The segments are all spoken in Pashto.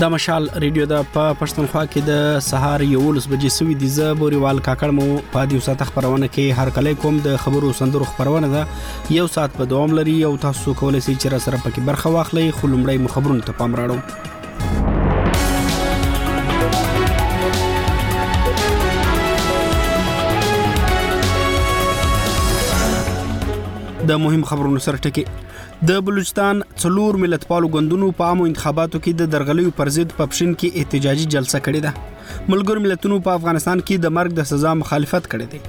د مشال ریډیو د په پښتونخوا کې د سهار یو لس بجې سوي دي زه بوريوال کاکړ مو په دې ساعت خبرونه کې هر کله کوم د خبرو سندرو خبرونه ده یو ساعت په دوام لري او تاسو کولای شئ چې را سره پکې برخه واخلئ خو لمړی مو خبرونه ته پام راړو د مهم خبرونو سره ټکی د بلوچستان څلور ملتپالو ګوندونو په عامو انتخاباتو کې د درغلیو پر ضد په پښین کې احتجاجي جلسه کړې ده ملګرو ملتونو په افغانستان کې د مرګ د سزا مخالفت کړی دی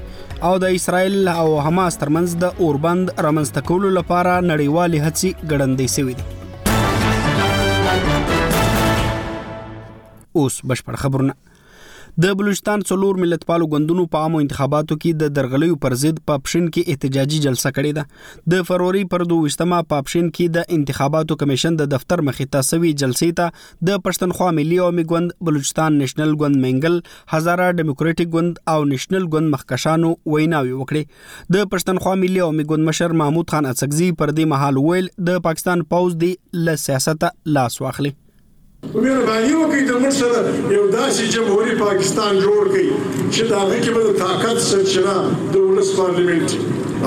او د اسرایل او حماس ترمنځ د اوربند رامنځته کولو لپاره نړیوالې هڅې ګړندۍ شوې دي اوس بشپړ خبرونه د بلوچستان څلور ملتپالو ګوندونو په عامو انتخاباتو کې د درغلیو پر ضد په پښین کې احتجاجي جلسه کړې ده د فروری پر دوویشتمه په پښین کې د انتخاباتو کمیشن د دفتر مخې ته سوي جلسې ته د پښتونخوا ملي عوامي ګوند بلوچستان نېشنل ګوند منګل هزاره ډیموکراټیک ګوند او نېشنل ګوند مخکشانو ویناوې وکړې د پښتونخوا ملي عوامي ګوند مشر محمود خان اڅکزي پر دې مهال ویل د پاکستان پوځ دی له سیاسته لاس واخلي مهرباني وکړئ د موږ سره یو داسې جمهوري پاکستان جوړ کړئ چې د هغه کې به د طاقت سرچینه د ولس پارلیمنټ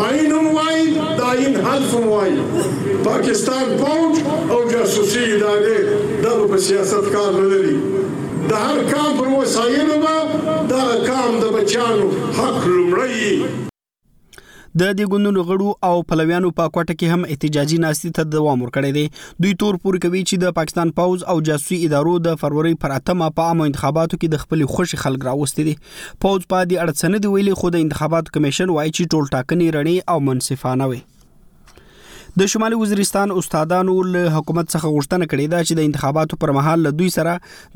آئین هم وایي د آئین حلف هم وایي پاکستان پوج او جاسوسي ادارې دغه په سیاست کار نه لري د هر کام پر وسایلو به دغه کام د بچیانو حق لومړی د دې ګوندونو غړو او پلویانو په کوټه کې هم احتجاجي ناستي ته دوام ورکړی دی دوی تور پورې کوي چې د پاکستان پوز او جاسوسي ادارو د فروری پر اتمه په عامو انتخاباتو کې د خپل خوشي خلک راوستي دي پوز په دې اړه څه نه دی ویلي خو د انتخاباتو کمیشن وایي چې ټول ټاکنې رڼې او منصفانه وي د شمالي وزیرستان استادانو له حکومت څخه غوښتنه کړې ده چې د انتخاباتو پر مهال له دوی سره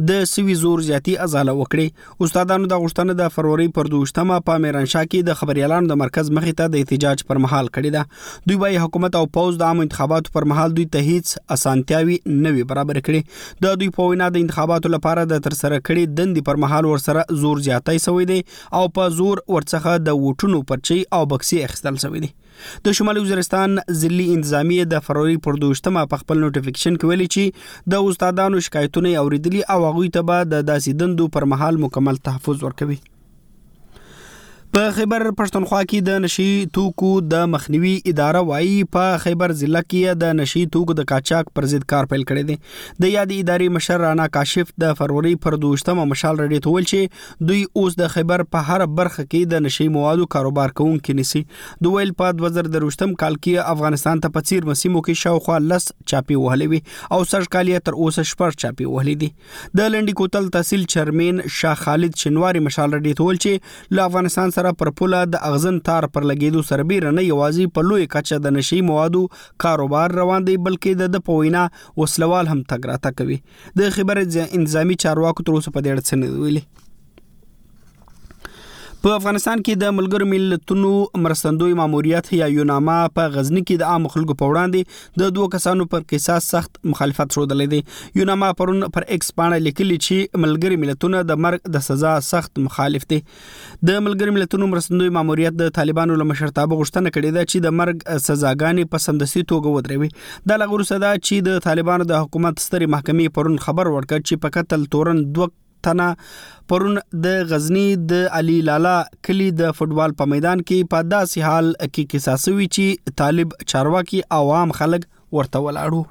د سوي زور زیاتی ازاله وکړي استادانو دا غوښتنه د فروری پر دوشتمه په میرانشاه کې د خبريالانو د مرکز مخې ته د احتجاج پر مهال کړې ده دوی وايي حکومت او پوز د عام انتخاباتو پر مهال دوی ته هیڅ اسانتیاوي نه وي برابر کړي د دوی په وینا د انتخاباتو لپاره د تر سره کړې دندې پر مهال ورسره زور زیاتی سوی دی او په زور ورڅخه د ووټونو پرچي او بکسي اخیستل سوی دی د شمالي وزیرستان ضلعي انتظامیې د فروری پر دوشتمه په خپل نوټیفیکیشن کې ویلي چې د استادانو شکایتونه یې اوریدلي او هغوی ته به د داسې دندو پر مهال مکمل تحفظ ورکوي په خیبر پښتونخوا کې د نشي توکو د مخنیوي اداره وایي په خیبر ضلع کې د نشي توکو د قاچاق پر ضد کار پیل کړی دی د یادې ادارې مشر رانا کاشف د فروری پر دوشتمه مشال رډي تول چې دوی اوس د خیبر په هره برخه کې د نشي موادو کاروبار کوونکي نیسي دوی ویل په 2023م کال کې افغانستان ته په څیر مسیمو کې شاوخوا لس چاپی وهلې وي او سږ کال یې تر اوسه شپږ چاپی وهلې دي د لنډي کوتل تحصیل چرمین شاه خالد شنواری مشال رډي تول چې له افغانستان سره پر پوله د اغزن تار پر لګیدو سره بیره نه یوازې په لوی کچه د نشي موادو کاروبار روان دی بلکې د د پوینا وسلوال هم تګ راته کوي د خبر انتظامی چارواکو تر اوسه په دې اړه څه نه ویلي په افغانستان کې د ملګرو ملتونو مرستندوی ماموریت یا یوناما په غزنی کې د عام خلکو په وړاندې د دوه کسانو پر قصاص سخت مخالفت شودلې دي یوناما پرون پر ایکس باندې لیکلي چې ملګری ملتونه د مرګ د سزا سخت مخالف دي د ملګری ملتونو مرستندوی ماموریت د طالبانو له مشرتابه غوښتنه کړې ده چې د مرګ سزاګانې په سمدستي توګه ودروي دا لغور صدا چې د طالبانو د حکومت ستري محکمې پرون خبر ورکړ چې په قتل تورن دوه تنه پرون د غزنی د علي لالا کلی د فوټبال په میدان کې په داسې حال کې قصاصوي چې طالب چارواکي او عام خلک ورته ولاړو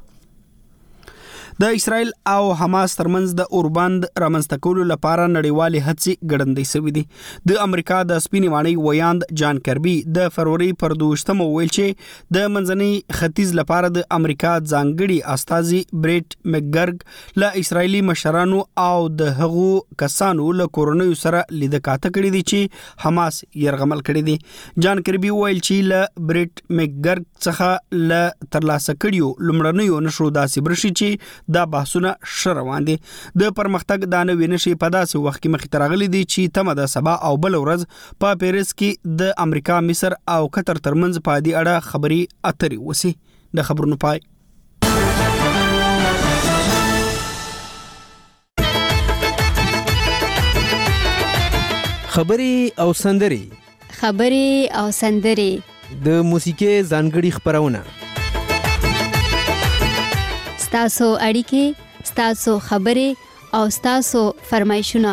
د اسرایل او حماس ترمنځ د اوربند رامنځته کولو لپاره نړیوالې هڅې ګړندۍ شوې دي د امریکا د سپینې ماڼۍ ویاند جان کربي د فروری پر دوشتمه ویل چې د منځنۍ ختیځ لپاره د امریکا ځانګړي استاذي بریټ مکګرګ له اسرایلی مشرانو او د هغو کسانو له کورنۍ سره لیده کاته کړې دي چې حماس یې رغمل کړې دي جان کربي ویل چې له بریټ مکګرګ څخه له ترلاسه کړیو لمړنیو نشرو داسې برشي چې دا بحثونه ښه روان دي د پرمختګ دا نوې نشي په داسې وخت کې مخې ته راغلي دي چې تمه ده سبا او بل ورځ په پیرس کې د امریکا مصر او قطر ترمنځ په دې اړه خبري اترې وسی د خبرونو پای خبري او سندري خبري او سندري د موسیقي ځانګړي خبرونه ستاسو اړیکې ستاسو خبرې او ستاسو فرمایشونه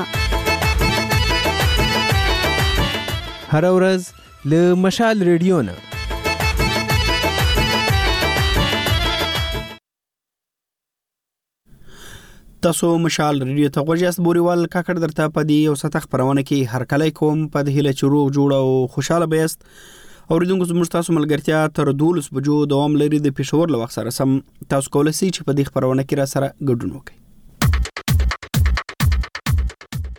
هر ورځ له مشال ریډیو نه تاسو مشال ریډیو ته غوږ یاست بوريوال کاکړ درته په دې یو ساته خبرونه کې هر کله کوم په دې هله چروغ جوړ او خوشاله بیاست اوریدونکو زموږ تاسو ملګرتیا تر 12 بجو دوام لري د پېښور له وخت سره سم تاسو کولای شئ چې په دې خبرونه کې را سره ګډون وکړئ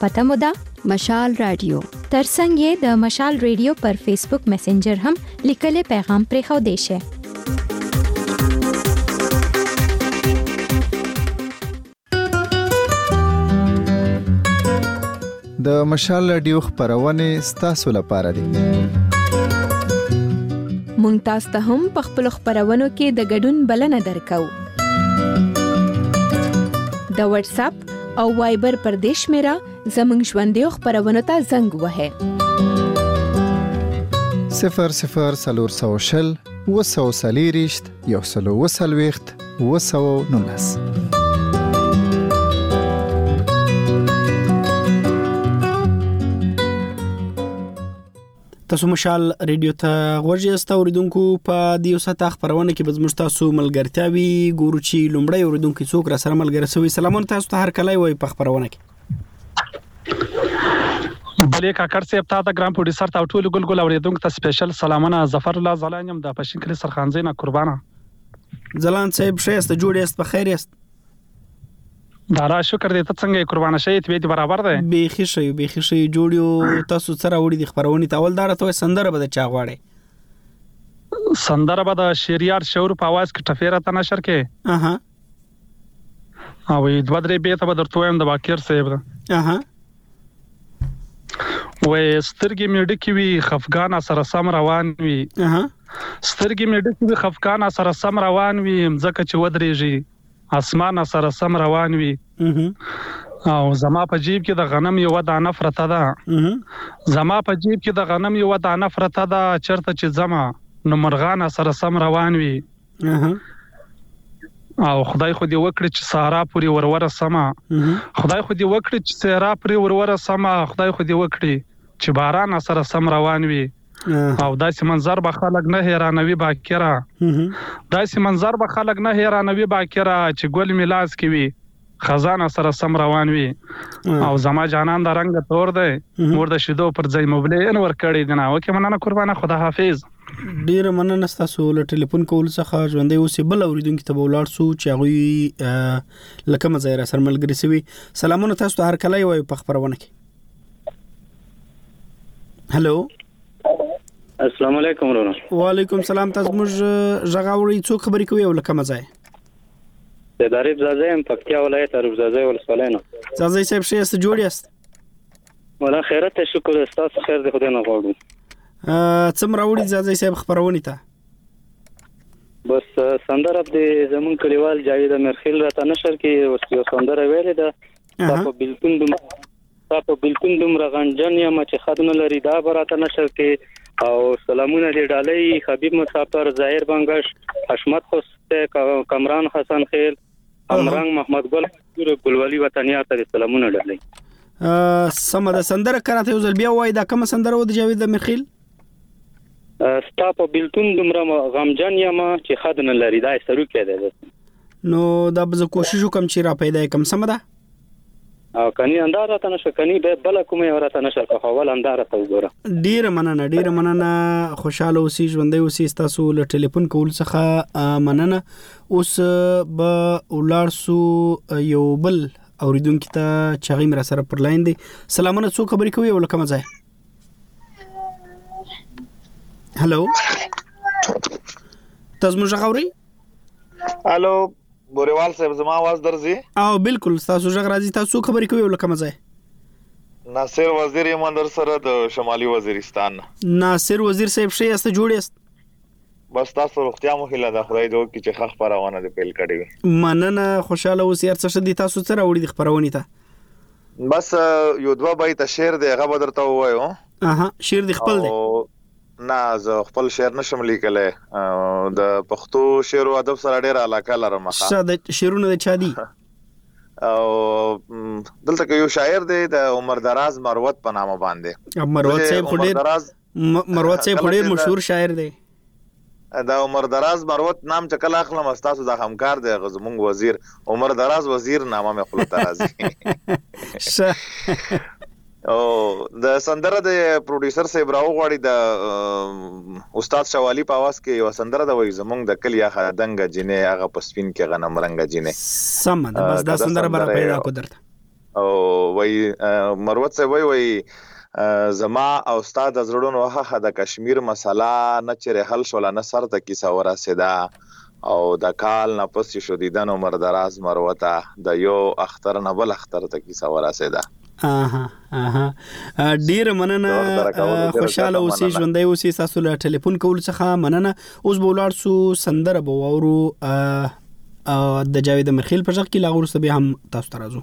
پته مو ده مشال رادیو ترڅنګ یې د مشال رادیو پر فیسبوک میسنجر هم لیکلې پیغام پرې خو دی شه د مشال رادیو خبرونه ستاسو لپاره دي مونږ تاسو ته هم په خپل خبرونو کې د ګډون بلنه درکو د واتس اپ او وایبر پر دې شمیره زموږ ژوندیو خبرونو ته زنګ وهئ 00400 وسوسلیریشت یو سلو وسلويخت وسو نونس تاسو مشال ریډیو ته غوږ یاست اوریدونکو په دې یو ساعت خبرونه کې به زموږ تاسو ملګرتیا وی ګورو چې لومړی اوریدونکو څوک را سره ملګری شوی سلامونه تاسو ته هر کله وای په خبرونه کې بلې کاکړ صاحب تا ته ګرام پروډوسر ته ټول ګل ګل اوریدونکو ته سپیشل سلامونه ظفر الله زلان یم د پښین کلی سرخانځي نه قربانه زلان صاحب ښه یاست جوړ یاست په خیر یاست د الله شکر دی ته څنګه قربان شې طبيعت برابر دی بیخي ښه یو بیخي ښه یو جوړ یو تاسو سره وړي د خبرونې تاول دار ته سندره به د چا غواړي سندره به د شریار شعر په आवाज کې ټفیره ته نشر کې اها او دوه درې به ته به درته وایم د باکر صاحب اها وې سترګې مې ډکې وي خفګان سره سم روان وي سترګې مې ډکې وي خفګان سره سم روان وي ځکه چې ودرېږي اسمان سره سم روان وي او زما په جیب کې د غنم یو دانه فرته ده زما په جیب کې د غنم یو دانه فرته ده چرته چې زما نو مرغان سره سم روان وي او خدای خو دې وکړي چې سارا پوری وروره سما خدای خو دې وکړي چې سارا پوری وروره سما خدای خو دې وکړي چې باران سره سم روان وي او داسې منظر به خلک نه حیرانوي باکره داسې منظر به خلک نه حیرانوي باکره چې ګل ملاس کې وي خزانه سره سم روان وي او زما جانان دا رنګ تور دی مور د شیدو پر ځای مبلې ان ور کړی دی نه وکه مننه قربانه خدا حافظ ډیر مننه تاسو له ټلیفون کول څخه ژوندې اوسې بل اوریدونکو ته ولاړ سو چې هغه لکه مزه را سر ملګری سوي سلامونه تاسو ته هر کله یو په خبرونه کې هلو السلام علیکم ورور وعلیکم سلام تاسو موږ ژغاوري څوک خبرې کوي او لکه مزه زه د عارف ځاځی یم پکتیا ولایت عارف ځاځی ولسوالۍ نه ځاځی صاحب ښه یاست جوړ یاست ولا خیرت ته شکر ستاسو خیر د خدای نه غواړو څم راوړي ځاځی صاحب خبرونه ته بس سندره د زمون کلیوال جاوید امرخیل راته نشر کې اوس یو سندره ویلې ده په بلتون د دا په بلکون دومره غنجن یم چې خد نه لري دا به راته نشر کې او سلامونه دې ډالۍ حبیب مسافر ظاهر بنګش حشمت خوسته کمران حسن خیل امرنګ محمد ګل ګلوالي وطنیا ته سلامونه ډالۍ سم ده سندره کراته یو ځل بیا وای دا کوم سندره و د جاوید مخیل ستا په بلتون دومره غمجن یم چې خد نه لري دا سرو کې ده نو دا به کوشش وکم چې را پیدا کم سم ده او کني اندا راته نشه کني به بل کومه یو راته نشه که اول اندا راته وګوره ډیره مننه ډیره مننه خوشاله اوسې ژوندۍ اوسې تاسو له ټلیفون کول څخه مننه اوس به ولار سو یو بل اوریدونکو ته چغې مر سره پر لاین دي سلامونه څو خبرې کوي او لکه مزه هلو تاسو موږ غوړي الو ګوریوال صاحب زما आवाज درځي او بالکل تاسو ژغ راځي تاسو خبرې کوي ولکه مزه ناصر وزیر یم در سره د شمالي وزیرستان ناصر وزیر صاحب شه یاست جوړ یاست بس تاسو روغتیا مو هیله ده خدای دې وکړي چې ښه خپرونه دې پیل کړې وي مننه خوشاله اوسئ هر څه ښه دي تاسو څه راوړي دي خپرونې ته بس یو دوه بیته شعر دی هغه به درته ووایو اها شعر دې خپل دی نه زه خپل شعر نه شم لیکلی د پښتو شعر او ادب سره ډیره علاقه لرم ښه استاد شعرونه د چا دي او دلته کې یو شاعر دی د عمر دراز مروت په نامه باندې مروت صاحب خو ډیر مروت صاحب خو ډیر مشهور شاعر دی دا عمر دراز مروت نام چې کله اخلم تاسو د همکار دی غزمونږ وزیر عمر دراز وزیر نامه مې خپل ترازی او د سندره د پروډوسر صاحب راو غواړي د استاد شوالي په आवाज کې یو سندره د وای زمونږ د کلی هغه دنګ جنې هغه په سپین کې غنم رنگ جنې سم ده بس دا سندره بر پیدا کو درته او وای مروت صاحب وای وای زما او استاد زړونو هغه د کشمیر مسله نه چیرې حل شول نه سر ته کیسه ورسېده او د کال نه پس چې شدیدن عمر دراز مروته د یو اختر نه بل اختر ته کیسه ورسیده. اها اها ډیره مننه خوشاله اوسې ژوندۍ اوسې تاسو له ټلیفون کول څخه مننه اوس به ولاړ سو سندره به وورو د جاوید مرخیل په ځخ کې لا ورسته به هم تاسو ترازو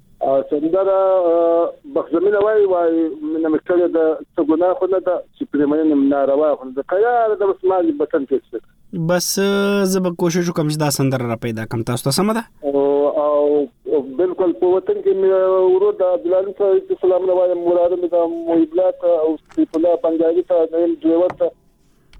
سندره بخزمینه وای وای مینه مکړه د څه ګناه خو نه ده چې پریمنه ناروا خو نه ده قیار د بس مال بتن کې بس زه به کوشش وکم چې دا سندره را پیدا کم تاسو ته سم ده او بالکل په وطن کې مې ورو د بلال صاحب ته سلام نه وایم مراد مې د مویبلات او سیف الله بنگالی ته نیم ډرایور ته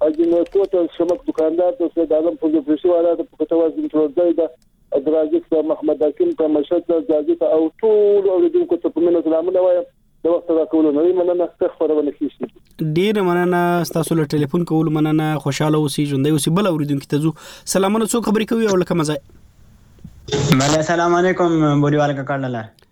اجنه کوته شمک دکاندار ته د عالم په پېښه والا ته په توازن تر ځای ده عبدالرازق صاحب محمد حکیم ته مشهد ته ځاځي ته او ټول اوریدونکو ته په مینه سلامونه وایم د وخت را کولو نه مننه ښه خبرونه کیږي ډیر مننه تاسو له ټلیفون کول مننه خوشاله اوسئ ژوندۍ اوسئ بل اوریدونکو ته ځو سلامونه څو خبرې کوي او لکه مزه مله سلام علیکم بولیوال کاکړ لاله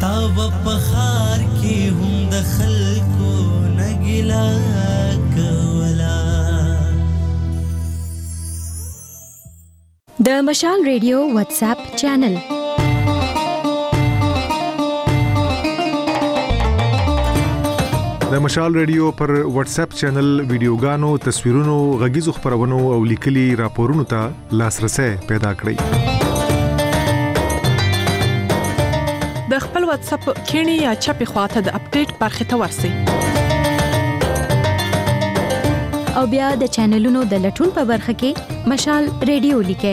تا به په ښار کې هم د خلکو نه ګیله کوله. د مشال ریډیو واتساپ چینل. د مشال ریډیو پر واتساپ چینل ویډیوګانو، تصویرونو، غږیزو خبرونو او لیکلي راپورونو ته لاسرسي پیدا کړئ د خپل واتس اپ کینی یا چپی خواته د اپډیټ برخه ته ورسی او بیا د چینلونو د لټون په برخه کې مشال ریډیو لیکه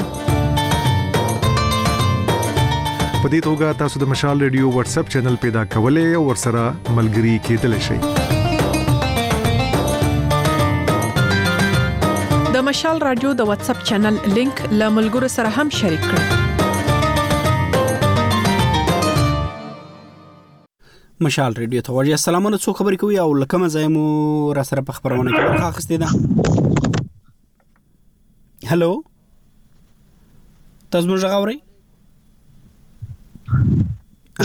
په دې توګه تاسو د مشال ریډیو واتس اپ چینل پیدا کولای او ورسره ملګری کېدل شئ د مشال رادیو د واتس اپ چینل لینک له ملګرو سره هم شریک کړئ مشال رادیو ته وړي سلامونه څو خبرې کوي او لکه مزه مو را سره په خبرونه کې راخستې ده هلو تاسو موږ غوړی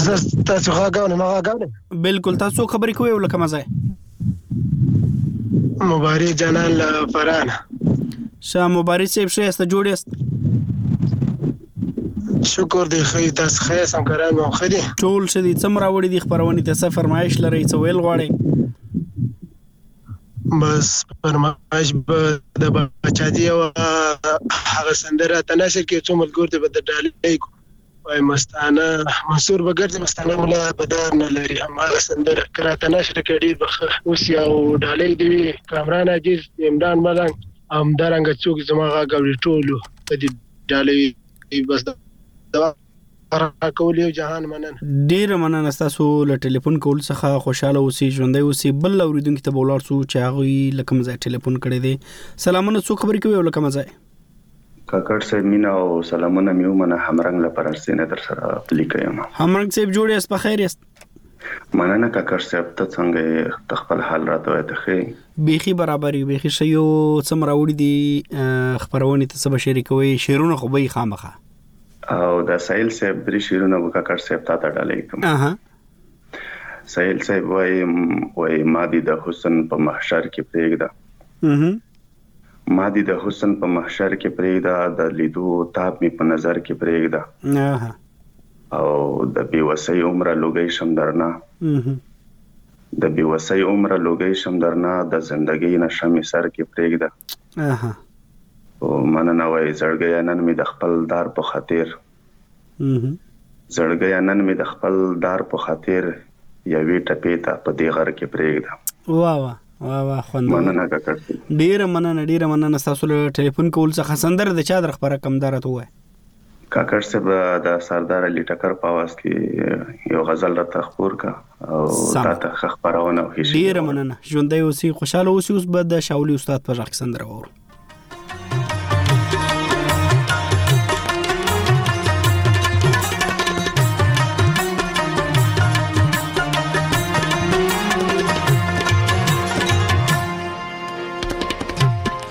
زه تاسو غاګاو نه غاګاو نه بالکل تاسو خبرې کوئ ولکه مزه مبارک جانان له فرانه شه مبارک صاحب شه است جوړ است شکر دی خی تاسو خی سم کران مو خدي ټول شه دي څم راوړي دي خبرونه ته څه فرمایش لري څه ویل غواړي بس فرمایش به د بچا دی او هغه سندره تناسه کې څو ملګر ته به د ډالې کو وای مستانه منصور بغیر د مستانه مولا بدار نه لري همغه سندره کرا تناسه کې ډیر بخه اوس یو ډالې دی کامران عزیز عمران ملنګ هم درنګ څوک زما غا غوړي ټولو په دې ډالې بس دا راکول یو جهان مننه ډیره مننه تاسو له ټلیفون کول څخه خوشاله اوسئ ژوندۍ اوسئ بل اوریدونکو ته بولار سو چې هغه لکه مزه ټلیفون کړی دی سلامونه څو خبرې کوي لکه مزه کاکړ صاحب مینا او سلامونه مې ومنه همرنګ له پرستینه در سره پلی کوم همرنګ صاحب جوړ یاست په خیر یاست مننه کاکړ صاحب ته څنګه ته خپل حال راته وایې ته ښه بیخي برابر یو بیخي ښه یو څم راوړي دي خبرونه ته څه به شریکوي شعرونه خو به یې خامخه او دا سایل صاحب درې شیرونه به کاکړ صاحب تا ته ډالۍ کوم اها سایل صاحب وای وای ما دي د حسن په محشر کې پرېږده ما دي د حسن په محشر کې پرېږده د لیدو تاب می په نظر کې پرېږده اها او د بیوسۍ عمره لوګي شم درنه د بیوسۍ عمره لوګي شم درنه د زندګۍ نشه می سر کې پرېږده اها مننه وای زړګیا نن می د خپل دار په خاطر زړګیا نن می د خپل دار په خاطر یوې ټپې ته په دې غر کې پرېږدم وا وا وا وا خوند مننه کاکړ ډیره مننه ډیره مننه تاسو له ټلیفون کول څخه سندره د چا در خبره کم دره ته وای کاکړ صاحب د سردار علي ټکر په اواز کې یو غزل راته خپور کا او تاته ښه خبرونه او هیڅ ډیره مننه ژوندۍ اوسې خوشاله اوسې اوس به د شاولي استاد په غږ سندره وورو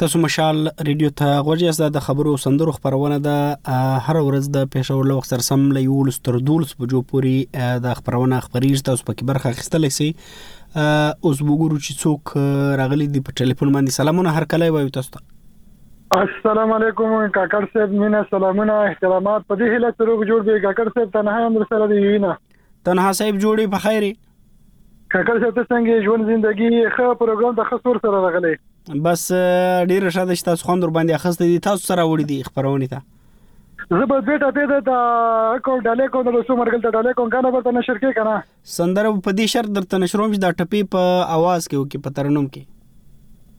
تاسو مشال ریډیو ته غوږی یاست د خبرو سندرو خبرونه ده هر ورځ د پېښور له وخت سره سم له 11 تر 12 بجو پورې د خبرونه خبرېږي تاسو پکې برخه اخیستلی شئ اوس وګورو چې څوک راغلي دي په ټلیفون باندې سلامونه هر کله وایو تاسو ته السلام علیکم کاکړ صاحب مینا سلامونه احترامات په دې هله تروغ جوړ به کاکړ صاحب تنها هم سره دی وینا تنها صاحب جوړي په خیره کاکړ صاحب ته څنګه ژوند زندگی ښه پروګرام ته خسور سره راغلی بس ډیر ښه ده چې تاسو خوند ور باندې اخستې دي تاسو سره وړي دي خبرونه ته زه به بیٹا پیدا دا کو ډاله کو د سو مرګل ته ډاله کوم کنه ورته نشر کې کنه سندره په دې شرط درته نشروم چې دا ټپی په आवाज کې وکي په ترنم کې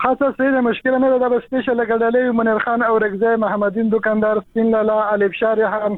خاصه سیده مشکل نه ده بس سپیشل ګډلې منیر خان او رګزه محمدین دکاندار سپین لالا الف شارحان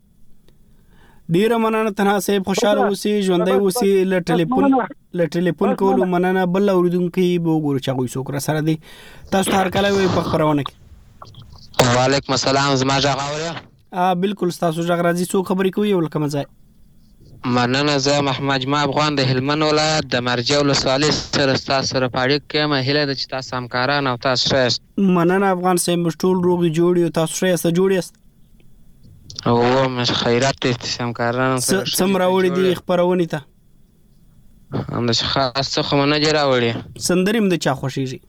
ډیره مننه تنها صاحب خوشاله اوسې ژوندۍ اوسې له ټلیفون له ټلیفون کولو مننه بل اوریدونکو به وګورو چې غوښ وکړه سره دی تاسو هر کله وي په خبرونه کې وعلیکم السلام زما ژغ اوریا ا بالکل تاسو ژغ راځي څو خبرې کوي ولکه مزه مننه زه محمد جمع افغان د هلمند ولایت د مرجع ولسوالۍ سره ستاسو سره په اړیکه کې یم هیله ده چې تاسو همکاران او تاسو ښه یاست مننه افغان صاحب موږ ټول روغ جوړ یو تاسو ښه یاست جوړ یاست او هم خیرات ته استسلام کارانو څه سره څم شریک راوړي دي جوړه خبرونې ته هم د خاص څه خو نه جرا وړي سندرې هم د چا خوښیږي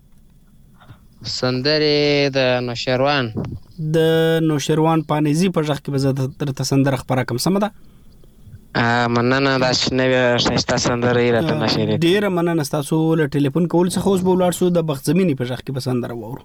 سندرې د نوشروان د نوشروان پانیزی په ځخ کې به زه درته سندره خبره کوم سم ده مننه دا چې نوې ښایسته سندره یې راته نشریک ډیره مننه تاسو له ټلیفون کول څخه اوس به ولاړ شو د بخت زمینی په ځخ کې به سندره وورو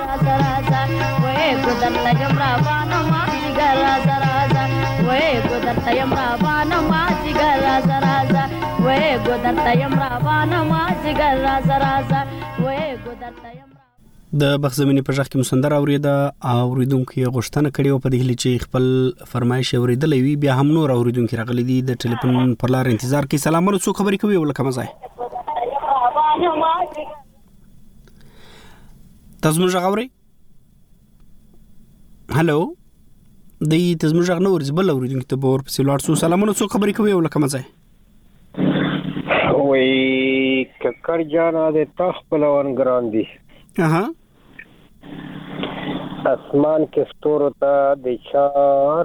د بخ زمینې په ځخ کې مسندر اوریدا او اوریدونکو یې غوښتنه کړې او په دې هلي چې خپل فرمایش اوریدلې وي بیا هم نور اوریدونکو راغلي دي د ټلیفون پر لار انتظار کوي سلامونه څو خبرې کوي ولکه مزه تاسو موږ غوړی هلو د تاسو موږ غنه ورځ بل اوریدونکو ته باور پسې لاړ سو سلامونه څو خبرې کوي او لکه مزه وي ککر جان د تخ پلوان ګران دي اها اسمان کې ستورو ته د چا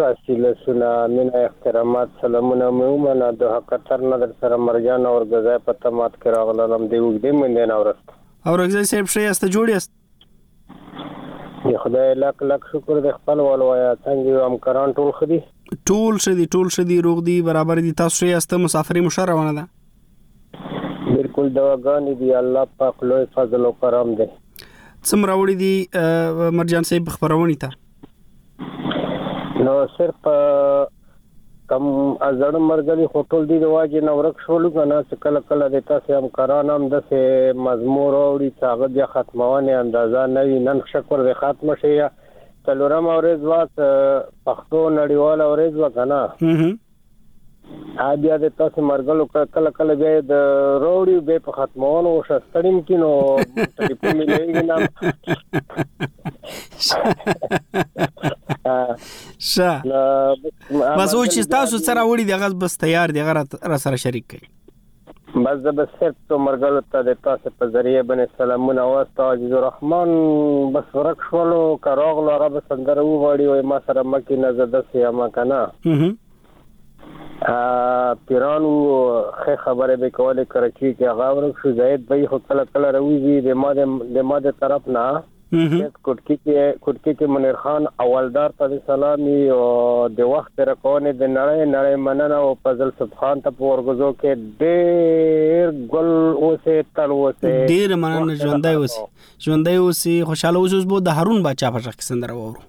راسي لاسونه مینه اخترامات سلامونه مې ومنه د حقتر نه در سره مرجان اورګزی په تمات کې راغللم د اوږدې مندې نه ورسته اورګزی صاحب ښه یاست جوړ یاست د خدای لک لک شکر د خپل ول وایا څنګه یو همکاران ټول خدي ټول شدي ټول شدي روغ دي برابر دي تاسو یې استه مسافرې مشر روانه ده بلکل دواګانې دی الله پاک لوی فضل او کرم دی څم راوړي دي مرجان صاحب خبرونی ته نو صرف کم ازړ مرګلي هوټل دی واجه نو ورک شول کنه چې کله کله د تاسو هم کران هم د سه مزمور اوړي څاغه بیا ختمونه اندازا نه وي نن شکر د ختم شي یا تلورم اورز وات پښتو نړیوال اورز وکنه ها بیا د تاسو مرګلو کله کله بیا د روړي به په ختمونو او شستړیم کې نو ټلیفون مې لګی نه شه بس او چې تاسو سره وړي دغه بس تیار دی غره را سره شریک کړئ مذهب صاحب تو مرګلو ته د تاسو په ذریعه باندې سلامونه واستا عزیز الرحمن بس ورک شولو که راغلو هغه به سندره وغواړي وای ما سره مکی نه زده سي اما کنه پیرانو خې خبره به کوله کرچی کې هغه ورک شو زید به خو کله کله روزي د ما د ما د طرف نه کوټکی کې کوټکی کې منیر خان اولدار ته سلامي او د وخت تر کوونې د نړۍ نړۍ مننه او فضل سبحان ته په ورغزو کې ډېر ګل اوسه تل اوسه ډېر مننه ژوندۍ اوسه ژوندۍ اوسه خوشاله اوسه اوس به د هارون بچا په ځخ کې سندره وورو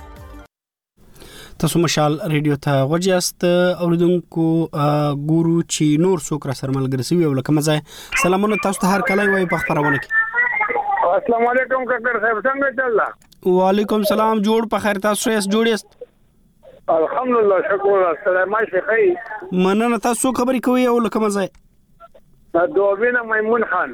تاسو مشال ریډیو ته غوجیاست اوریدونکو ګورو چې نور څوک را سره ملګری سوي او لکه مزه سلامونه تاسو ته هر کله وای په خبرونه کې السلام علیکم کاکر صاحب څنګه چل وعلیکم سلام جوړ په خیر تاسو یې جوړ یاست الحمدلله شکر السلام شیخی مننه تاسو خبرې کوي او لکه مزه دوبینه میمون خان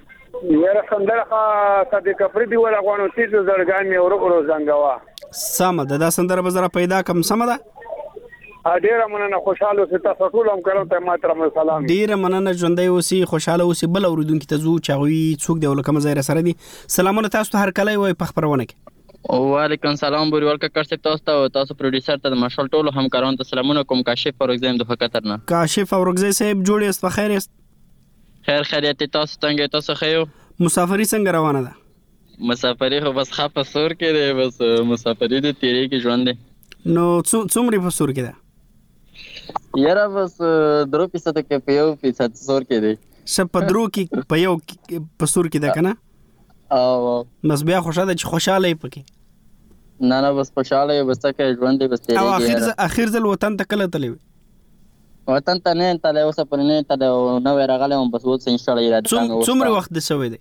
یاره سندره خو صدیق افریدي ولا غواړم چې د زړګان مې ورو ورو زنګوا سمه ده دا سندره به زره پیدا کم سمه ده ډیره مننه خوشاله اوسې تاسو ټول هم کړم ته ما تر سلام ډیره مننه ژوندۍ اوسې خوشاله اوسې بل اوریدونکو ته زو چاوي څوک دی ولکه مزه سره دي سلامونه تاسو ته هر کله وي په خبرونه کې وعلیکم سلام بوري ورکه کړ چې تاسو ته او تاسو پروډوسر ته د مشال ټولو همکارانو ته سلامونه کوم کاشف اورګزیم د حقیقت نه کاشف اورګزی صاحب جوړ است په خیر است خیر خیریت یې، تاسو څنګه یې، تاسو ښه یو؟ مسافري څنګه روانه ده؟ مسافري خو بس ښه په سور کې دی، بس مسافري دې تېرېږي، ژوند دی. نو څو څومرې په سور کې ده؟ یاره بس درو فیصدو کې په یو فیصد سور کې دی. څه په درو کې په یو په سور کې ده که نه؟ او بس بیا خوشاله ده چې خوشاله یې پکې. نه نه بس خوشاله یې بس څه کوې ژوند دی بس تېرېږي. او اخر اخر ځل وطن ته کله تللی وې؟ وطن ته نه تللی اوس پرې نه تللی او نوی راغلی وم بس اوس انشاءالله اراده کوم اوس څومره وخت دې سوی دی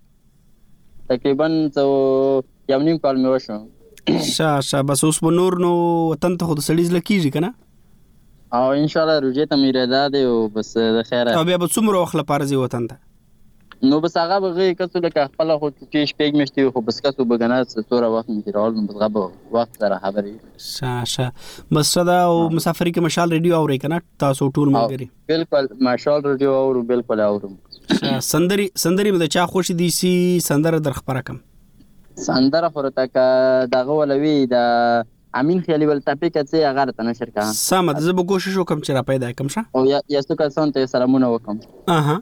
تقریبا څو یو نیم کال مې وشو ښه ښه بس اوس به نور نو وطن ته خو د سړي زړه کېږي که نه او انشاءالله روژې ته مې اراده دی او بس د خیره او بیا به څومره وخت لپاره ځې وطن ته نو بس هغه به غي کسو لکه خپل خو چې شپږ مشتي خو بس کسو بګنه سوره وخت نه تیرول نو بس غبه وخت سره خبري شه شه بس صدا او مسافری کې مشال ریډیو اوري کنه تاسو ټول ملګری بالکل مشال ریډیو اورو بالکل اورم سندري سندري مده چا خوش دي سي سندره در خبره کم سندره خو تک دغه ولوي د امین خیالي ول ټاپک څه هغه راته نشر کا سم ده زه به کوشش وکم چې را پیدا کم شه او یا یسو کسان ته سلامونه وکم اها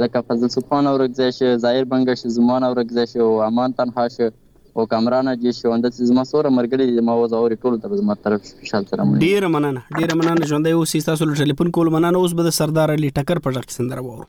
لکه فضل سبحان اورکزی شو، ظاهر بنګه شو، زمان اورکزی شو او امان تنها شو او کامران اجیر شو، همداسې زما څومره ملګري دي، زما اوز اوري، ټولو ته به زما طرف سپیشل سلام وي. ډېره مننه، ډېره مننه، ژوندی اوسې، ستاسو له ټلیفون کولو مننه، اوس به د سردار علي ټکر په غږ کې سندره واورو.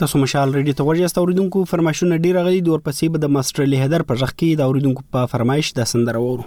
تاسو مشال ریډیو ته ورجاست اوریدونکو فرمایشونه ډیر غلي دور پسې به د ماستر له هدر پر ځخ کې د اوریدونکو په فرمایش د سندره وورو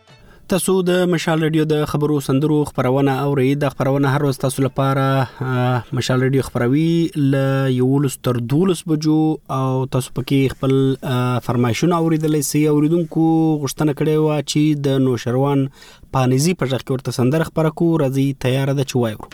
تاسو د مشال رادیو د خبرو سندرو خبرونه اورئ دا خبرونه هر ورځ تاسو لپاره مشال رادیو خبروي ل یولس تر 12 بجو او تاسو پکې خپل فرمایشونه اوریدلای شئ اوریدونکو غوښتنه کړې و چې د نوشروان پانیزي په ځخ کې ورته سندره خبره کو راځي تیار ده چې وایو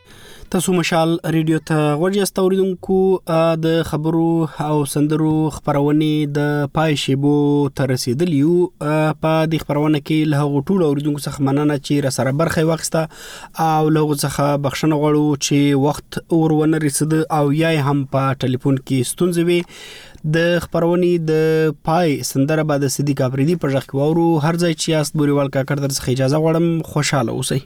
تاسو مشال ریډیو ته غوړ یاست اوریدونکو د خبرو او سندرو خبرونه د پای شیبو تر رسیدلی یو په دې خبرونه کې له غټول اوریدونکو څخه مننه چې را سره برخه واخیسته او له غو څخه بخښنه غواړو چې وخت اورونه رسید او یا هم په ټلیفون کې ستونزې وي د خبرونې د پای سندره بعد صدیق افریدي په ځخ کې وورو هر ځای چې یاست بوري ول کاکړ تر څخه اجازه غواړم خوشاله اوسئ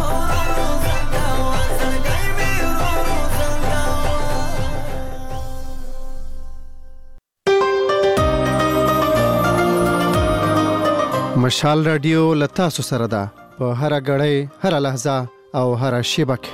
مشال رادیو لتا سو سره ده په هر غړې هر لحظه او هر شیبه کې